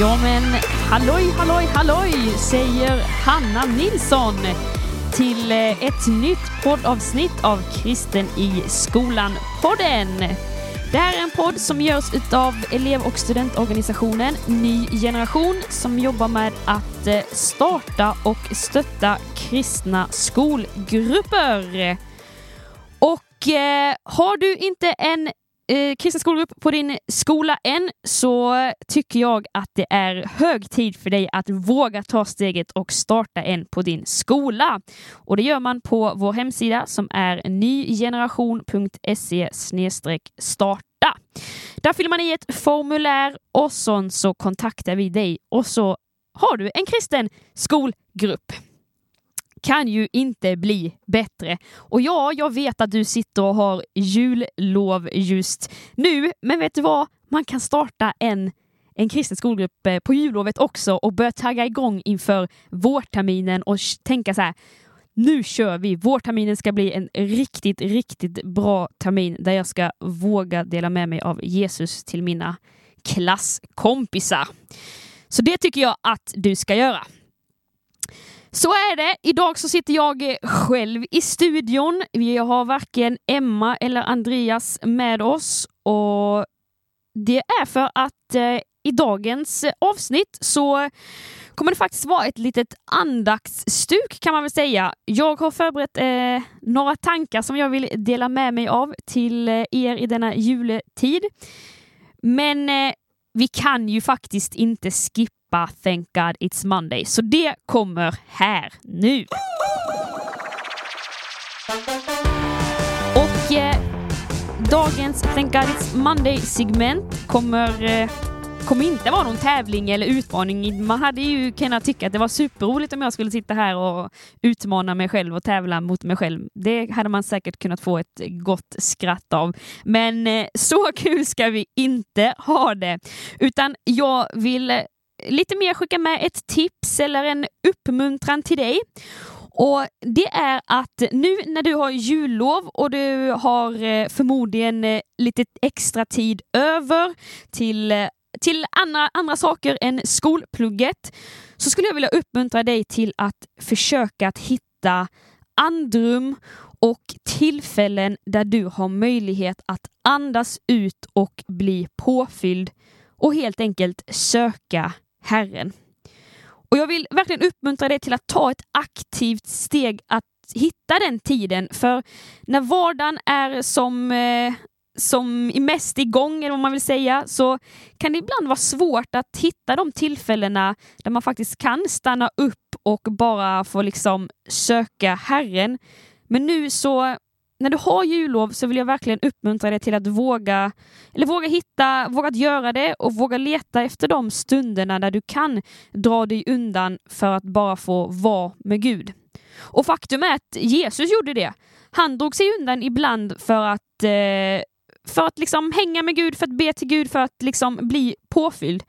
Ja men halloj, halloj, halloj säger Hanna Nilsson till eh, ett nytt poddavsnitt av Kristen i skolan-podden. Det här är en podd som görs av elev och studentorganisationen Ny Generation som jobbar med att eh, starta och stötta kristna skolgrupper. Och eh, har du inte en eh, kristen skolgrupp på din skola än så tycker jag att det är hög tid för dig att våga ta steget och starta en på din skola. Och det gör man på vår hemsida som är nygeneration.se starta. Där fyller man i ett formulär och sen så kontaktar vi dig och så har du en kristen skolgrupp kan ju inte bli bättre. Och ja, jag vet att du sitter och har jullov just nu, men vet du vad? Man kan starta en en kristen skolgrupp eh, på jullovet också och börja tagga igång inför vårterminen och tänka så här. Nu kör vi! Vårterminen ska bli en riktigt, riktigt bra termin där jag ska våga dela med mig av Jesus till mina klasskompisar. Så det tycker jag att du ska göra. Så är det. Idag så sitter jag eh, själv i studion. Vi har varken Emma eller Andreas med oss och det är för att eh, i dagens eh, avsnitt så kommer det faktiskt vara ett litet andaktsstuk kan man väl säga. Jag har förberett eh, några tankar som jag vill dela med mig av till eh, er i denna juletid. Men eh, vi kan ju faktiskt inte skippa släppa Thank God It's Monday. Så det kommer här nu. Och eh, dagens Thank God It's Monday-segment kommer eh, kommer inte vara någon tävling eller utmaning. Man hade ju kunnat tycka att det var superroligt om jag skulle sitta här och utmana mig själv och tävla mot mig själv. Det hade man säkert kunnat få ett gott skratt av. Men eh, så kul ska vi inte ha det, utan jag vill lite mer skicka med ett tips eller en uppmuntran till dig. Och Det är att nu när du har jullov och du har eh, förmodligen eh, lite extra tid över till, eh, till andra, andra saker än skolplugget så skulle jag vilja uppmuntra dig till att försöka att hitta andrum och tillfällen där du har möjlighet att andas ut och bli påfylld och helt enkelt söka Herren. Och jag vill verkligen uppmuntra dig till att ta ett aktivt steg att hitta den tiden, för när vardagen är som eh, som är mest igång, eller vad man vill säga, så kan det ibland vara svårt att hitta de tillfällena där man faktiskt kan stanna upp och bara få liksom söka Herren. Men nu så när du har jullov så vill jag verkligen uppmuntra dig till att våga, eller våga hitta, våga göra det och våga leta efter de stunderna där du kan dra dig undan för att bara få vara med Gud. Och faktum är att Jesus gjorde det. Han drog sig undan ibland för att eh, för att liksom hänga med Gud, för att be till Gud, för att liksom bli påfylld.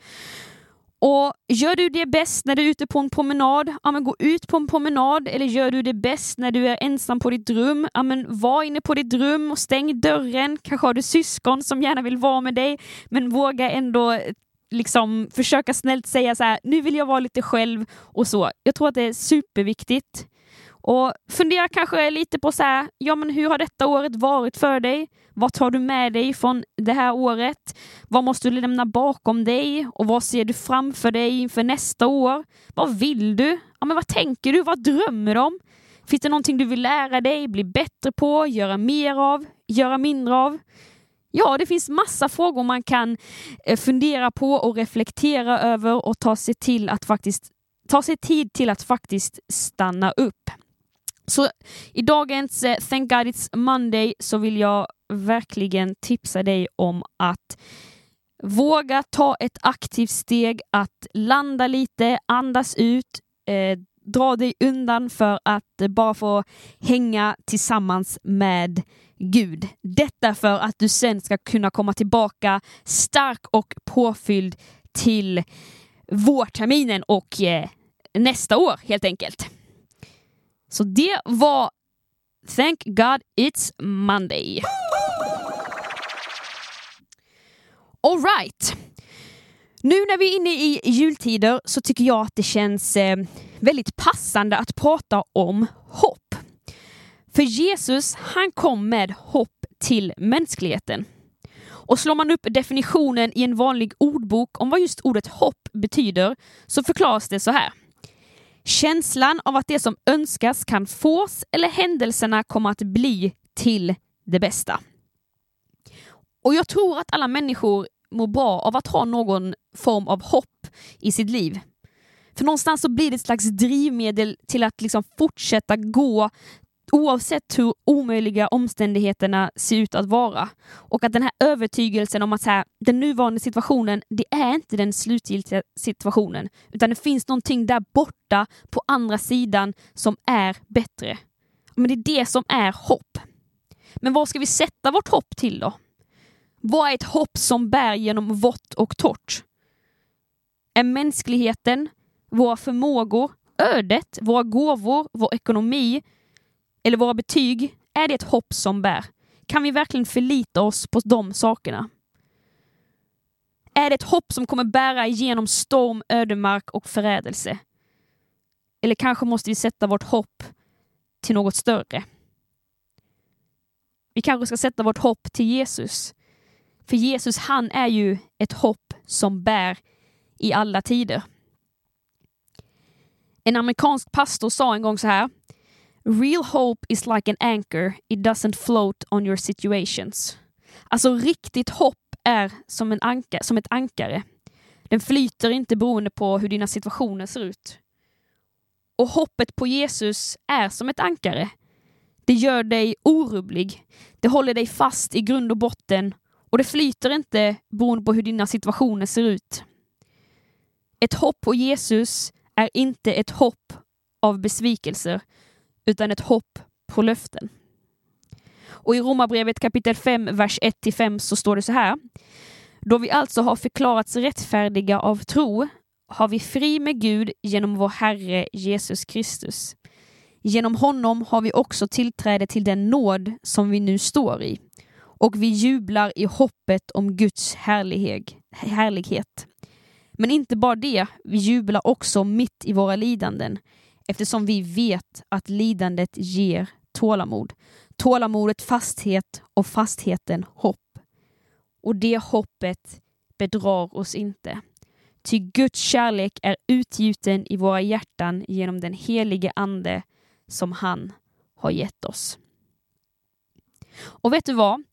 Och Gör du det bäst när du är ute på en promenad? Ja, men gå ut på en promenad. Eller gör du det bäst när du är ensam på ditt rum? Ja, men var inne på ditt rum och stäng dörren. Kanske har du syskon som gärna vill vara med dig, men våga ändå liksom försöka snällt säga så här, nu vill jag vara lite själv och så. Jag tror att det är superviktigt. Och fundera kanske lite på så här, ja men hur har detta året varit för dig? Vad tar du med dig från det här året? Vad måste du lämna bakom dig? Och vad ser du framför dig inför nästa år? Vad vill du? Ja, men vad tänker du? Vad drömmer du om? Finns det någonting du vill lära dig, bli bättre på, göra mer av, göra mindre av? Ja, det finns massa frågor man kan eh, fundera på och reflektera över och ta sig till att faktiskt ta sig tid till att faktiskt stanna upp. Så i dagens eh, Thank God It's Monday så vill jag verkligen tipsa dig om att våga ta ett aktivt steg, att landa lite, andas ut, eh, dra dig undan för att eh, bara få hänga tillsammans med Gud. Detta för att du sen ska kunna komma tillbaka stark och påfylld till vårterminen och eh, nästa år helt enkelt. Så det var Thank God It's Monday. Alright. Nu när vi är inne i jultider så tycker jag att det känns eh, väldigt passande att prata om hopp. För Jesus, han kom med hopp till mänskligheten. Och slår man upp definitionen i en vanlig ordbok om vad just ordet hopp betyder så förklaras det så här. Känslan av att det som önskas kan fås eller händelserna kommer att bli till det bästa. Och jag tror att alla människor mår bra av att ha någon form av hopp i sitt liv. För någonstans så blir det ett slags drivmedel till att liksom fortsätta gå oavsett hur omöjliga omständigheterna ser ut att vara. Och att den här övertygelsen om att så här, den nuvarande situationen, det är inte den slutgiltiga situationen, utan det finns någonting där borta på andra sidan som är bättre. Men det är det som är hopp. Men var ska vi sätta vårt hopp till då? Vad är ett hopp som bär genom vått och torrt? Är mänskligheten, våra förmågor, ödet, våra gåvor, vår ekonomi eller våra betyg, är det ett hopp som bär? Kan vi verkligen förlita oss på de sakerna? Är det ett hopp som kommer bära igenom storm, ödemark och förrädelse? Eller kanske måste vi sätta vårt hopp till något större? Vi kanske ska sätta vårt hopp till Jesus. För Jesus, han är ju ett hopp som bär i alla tider. En amerikansk pastor sa en gång så här. Real hope is like an anchor, it doesn't float on your situations. Alltså riktigt hopp är som, en anka, som ett ankare. Den flyter inte beroende på hur dina situationer ser ut. Och hoppet på Jesus är som ett ankare. Det gör dig orubblig. Det håller dig fast i grund och botten och det flyter inte beroende på hur dina situationer ser ut. Ett hopp på Jesus är inte ett hopp av besvikelser, utan ett hopp på löften. Och i Romarbrevet kapitel 5, vers 1-5 så står det så här. Då vi alltså har förklarats rättfärdiga av tro har vi fri med Gud genom vår Herre Jesus Kristus. Genom honom har vi också tillträde till den nåd som vi nu står i och vi jublar i hoppet om Guds härlighet. Men inte bara det, vi jublar också mitt i våra lidanden eftersom vi vet att lidandet ger tålamod. Tålamodet fasthet och fastheten hopp. Och det hoppet bedrar oss inte. Ty Guds kärlek är utgjuten i våra hjärtan genom den helige Ande som han har gett oss. Och vet du vad?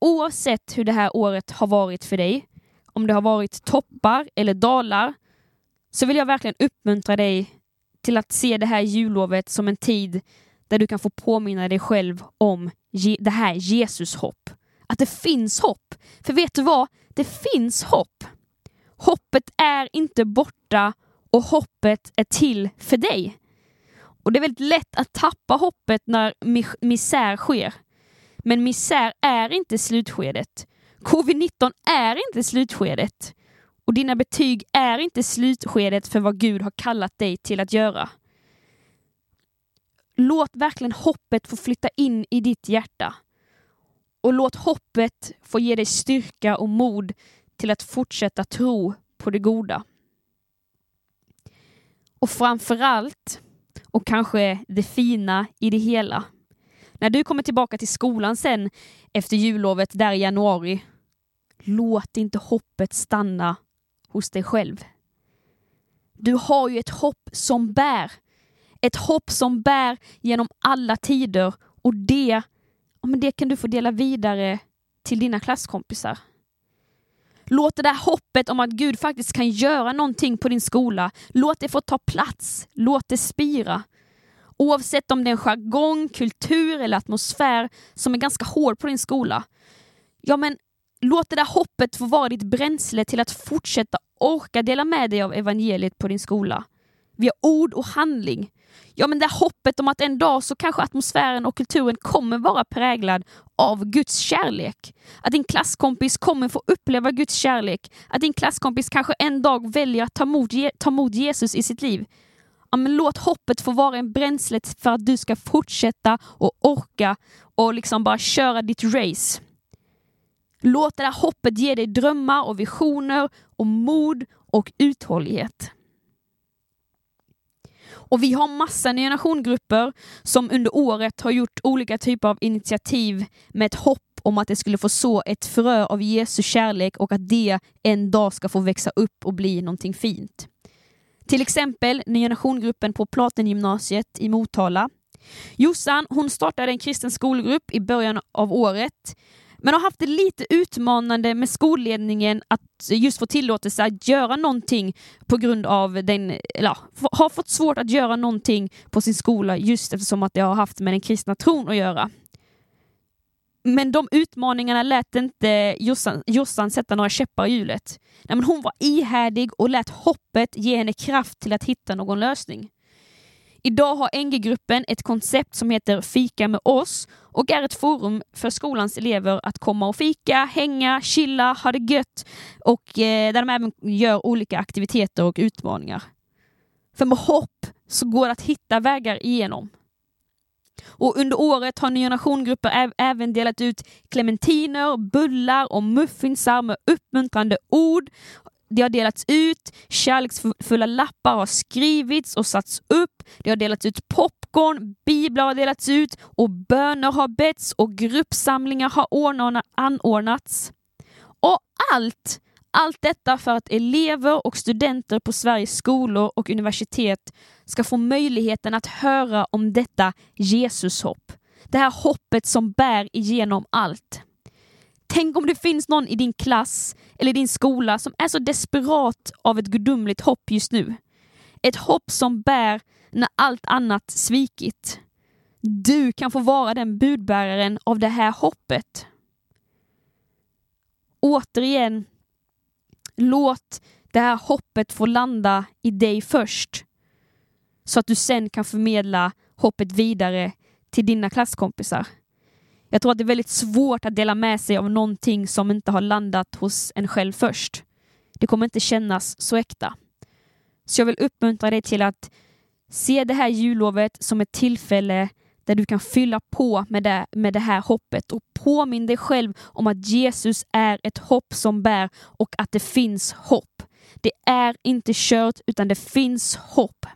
Oavsett hur det här året har varit för dig, om det har varit toppar eller dalar, så vill jag verkligen uppmuntra dig till att se det här jullovet som en tid där du kan få påminna dig själv om det här Jesus-hopp. Att det finns hopp. För vet du vad? Det finns hopp. Hoppet är inte borta och hoppet är till för dig. Och det är väldigt lätt att tappa hoppet när misär sker. Men misär är inte slutskedet. Covid-19 är inte slutskedet. Och dina betyg är inte slutskedet för vad Gud har kallat dig till att göra. Låt verkligen hoppet få flytta in i ditt hjärta. Och låt hoppet få ge dig styrka och mod till att fortsätta tro på det goda. Och framförallt, och kanske det fina i det hela, när du kommer tillbaka till skolan sen efter jullovet där i januari, låt inte hoppet stanna hos dig själv. Du har ju ett hopp som bär. Ett hopp som bär genom alla tider och det, men det kan du få dela vidare till dina klasskompisar. Låt det där hoppet om att Gud faktiskt kan göra någonting på din skola, låt det få ta plats, låt det spira. Oavsett om det är en jargong, kultur eller atmosfär som är ganska hård på din skola. Ja, men låt det där hoppet få vara ditt bränsle till att fortsätta orka dela med dig av evangeliet på din skola. Via ord och handling. Ja, men det hoppet om att en dag så kanske atmosfären och kulturen kommer vara präglad av Guds kärlek. Att din klasskompis kommer få uppleva Guds kärlek. Att din klasskompis kanske en dag väljer att ta emot, ta emot Jesus i sitt liv ja, men låt hoppet få vara en bränsle för att du ska fortsätta och orka och liksom bara köra ditt race. Låt det där hoppet ge dig drömmar och visioner och mod och uthållighet. Och vi har massa nya nationgrupper som under året har gjort olika typer av initiativ med ett hopp om att det skulle få så ett frö av Jesu kärlek och att det en dag ska få växa upp och bli någonting fint. Till exempel Nya Nationgruppen på Platengymnasiet i Motala. Jossan hon startade en kristen skolgrupp i början av året men har haft det lite utmanande med skolledningen att just få tillåtelse att göra någonting på grund av den, eller har fått svårt att göra någonting på sin skola just eftersom att det har haft med den kristna tron att göra. Men de utmaningarna lät inte Jossan, Jossan sätta några käppar i hjulet. Nej, men hon var ihärdig och lät hoppet ge henne kraft till att hitta någon lösning. Idag har NG-gruppen ett koncept som heter Fika med oss och är ett forum för skolans elever att komma och fika, hänga, chilla, ha det gött och eh, där de även gör olika aktiviteter och utmaningar. För med hopp så går det att hitta vägar igenom. Och under året har Nya Nationgrupper även delat ut clementiner, bullar och muffinsar med uppmuntrande ord. Det har delats ut, kärleksfulla lappar har skrivits och satts upp, det har delats ut pop, popcorn, biblar har delats ut och böner har betts och gruppsamlingar har anordnats. Och allt allt detta för att elever och studenter på Sveriges skolor och universitet ska få möjligheten att höra om detta Jesushopp. Det här hoppet som bär igenom allt. Tänk om det finns någon i din klass eller din skola som är så desperat av ett gudomligt hopp just nu. Ett hopp som bär när allt annat svikit. Du kan få vara den budbäraren av det här hoppet. Återigen Låt det här hoppet få landa i dig först. Så att du sen kan förmedla hoppet vidare till dina klasskompisar. Jag tror att det är väldigt svårt att dela med sig av någonting som inte har landat hos en själv först. Det kommer inte kännas så äkta. Så jag vill uppmuntra dig till att se det här jullovet som ett tillfälle där du kan fylla på med det, med det här hoppet och påminn dig själv om att Jesus är ett hopp som bär och att det finns hopp. Det är inte kört utan det finns hopp.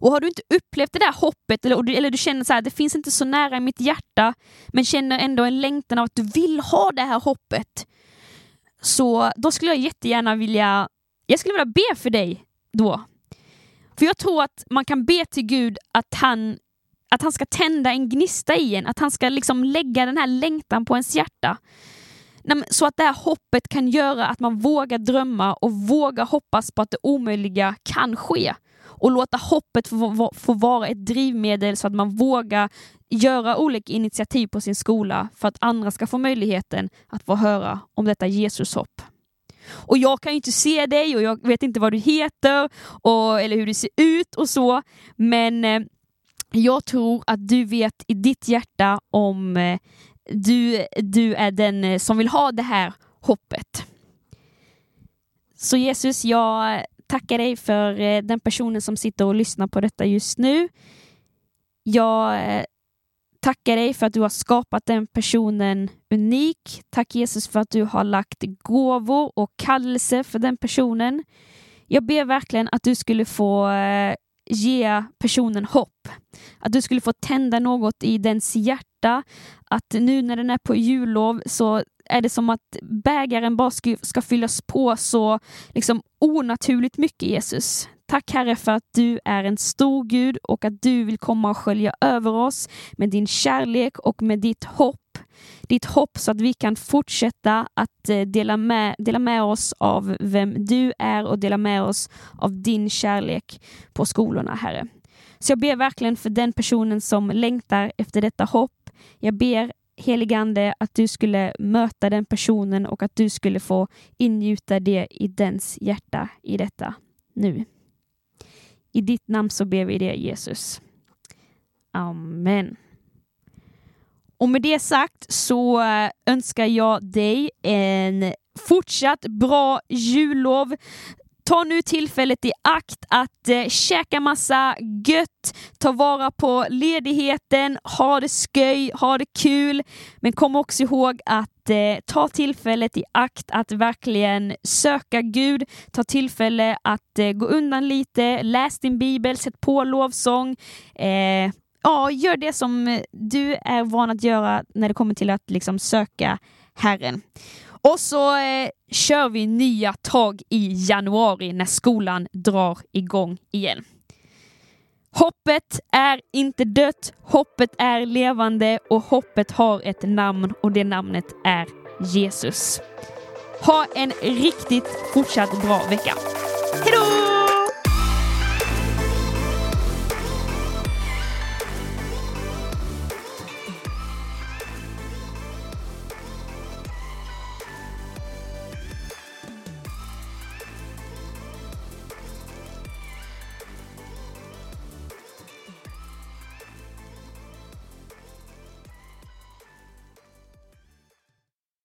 Och har du inte upplevt det där hoppet eller, eller du känner så här, det finns inte så nära i mitt hjärta men känner ändå en längtan av att du vill ha det här hoppet. Så då skulle jag jättegärna vilja, jag skulle vilja be för dig då. För jag tror att man kan be till Gud att han att han ska tända en gnista i en, att han ska liksom lägga den här längtan på ens hjärta. Så att det här hoppet kan göra att man vågar drömma och vågar hoppas på att det omöjliga kan ske. Och låta hoppet få, få vara ett drivmedel så att man vågar göra olika initiativ på sin skola för att andra ska få möjligheten att få höra om detta Jesushopp. Och jag kan ju inte se dig och jag vet inte vad du heter och, eller hur du ser ut och så, men eh, jag tror att du vet i ditt hjärta om eh, du, du är den eh, som vill ha det här hoppet. Så Jesus, jag tackar dig för eh, den personen som sitter och lyssnar på detta just nu. Jag eh, Tacka dig för att du har skapat den personen unik. Tack Jesus för att du har lagt gåvor och kallelse för den personen. Jag ber verkligen att du skulle få eh, ge personen hopp. Att du skulle få tända något i dens hjärta. Att nu när den är på jullov så är det som att bägaren bara ska, ska fyllas på så liksom onaturligt mycket Jesus. Tack Herre för att du är en stor Gud och att du vill komma och skölja över oss med din kärlek och med ditt hopp ditt hopp så att vi kan fortsätta att eh, dela med, dela med oss av vem du är och dela med oss av din kärlek på skolorna, Herre. Så jag ber verkligen för den personen som längtar efter detta hopp. Jag ber heligande att du skulle möta den personen och att du skulle få ingjuta det i dens hjärta i detta nu. I ditt namn så ber vi det Jesus. Amen. Och med det sagt så eh, önskar jag dig en fortsatt bra jullov. Ta nu tillfället i akt att eh, käka massa gött, ta vara på ledigheten, ha det sköj, ha det kul. Men kom också ihåg att eh, ta tillfället i akt att verkligen söka Gud, ta tillfälle att eh, gå undan lite, läs din bibel, sätt på lovsång. Eh, ja, gör det som du är van att göra när det kommer till att liksom söka Herren. Och så eh, kör vi nya tag i januari när skolan drar igång igen. Hoppet är inte dött, hoppet är levande och hoppet har ett namn och det namnet är Jesus. Ha en riktigt fortsatt bra vecka. Hejdå!